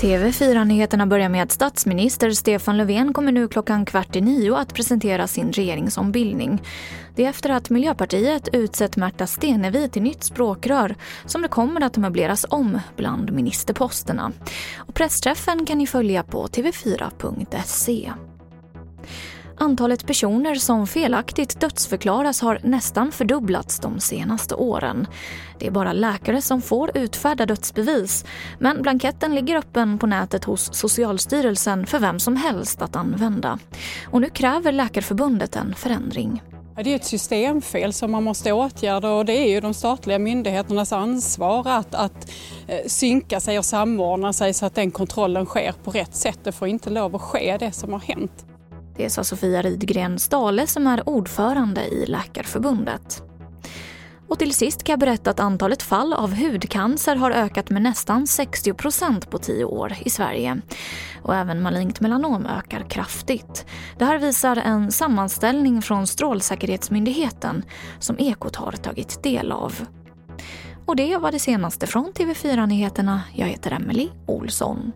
TV4-nyheterna börjar med att statsminister Stefan Löfven kommer nu klockan kvart i nio att presentera sin regeringsombildning. Det är efter att Miljöpartiet utsett Märta Stenevi till nytt språkrör som det kommer att möbleras om bland ministerposterna. Och pressträffen kan ni följa på tv4.se. Antalet personer som felaktigt dödsförklaras har nästan fördubblats de senaste åren. Det är bara läkare som får utfärda dödsbevis men blanketten ligger öppen på nätet hos Socialstyrelsen för vem som helst att använda. Och nu kräver Läkarförbundet en förändring. Det är ett systemfel som man måste åtgärda och det är ju de statliga myndigheternas ansvar att, att eh, synka sig och samordna sig så att den kontrollen sker på rätt sätt. Det får inte lov att ske det som har hänt. Det sa Sofia Ridgren Stale som är ordförande i Läkarförbundet. Och till sist kan jag berätta att antalet fall av hudcancer har ökat med nästan 60 procent på tio år i Sverige. Och även malignt melanom ökar kraftigt. Det här visar en sammanställning från Strålsäkerhetsmyndigheten som Ekot har tagit del av. Och det var det senaste från TV4 Nyheterna. Jag heter Emily Olsson.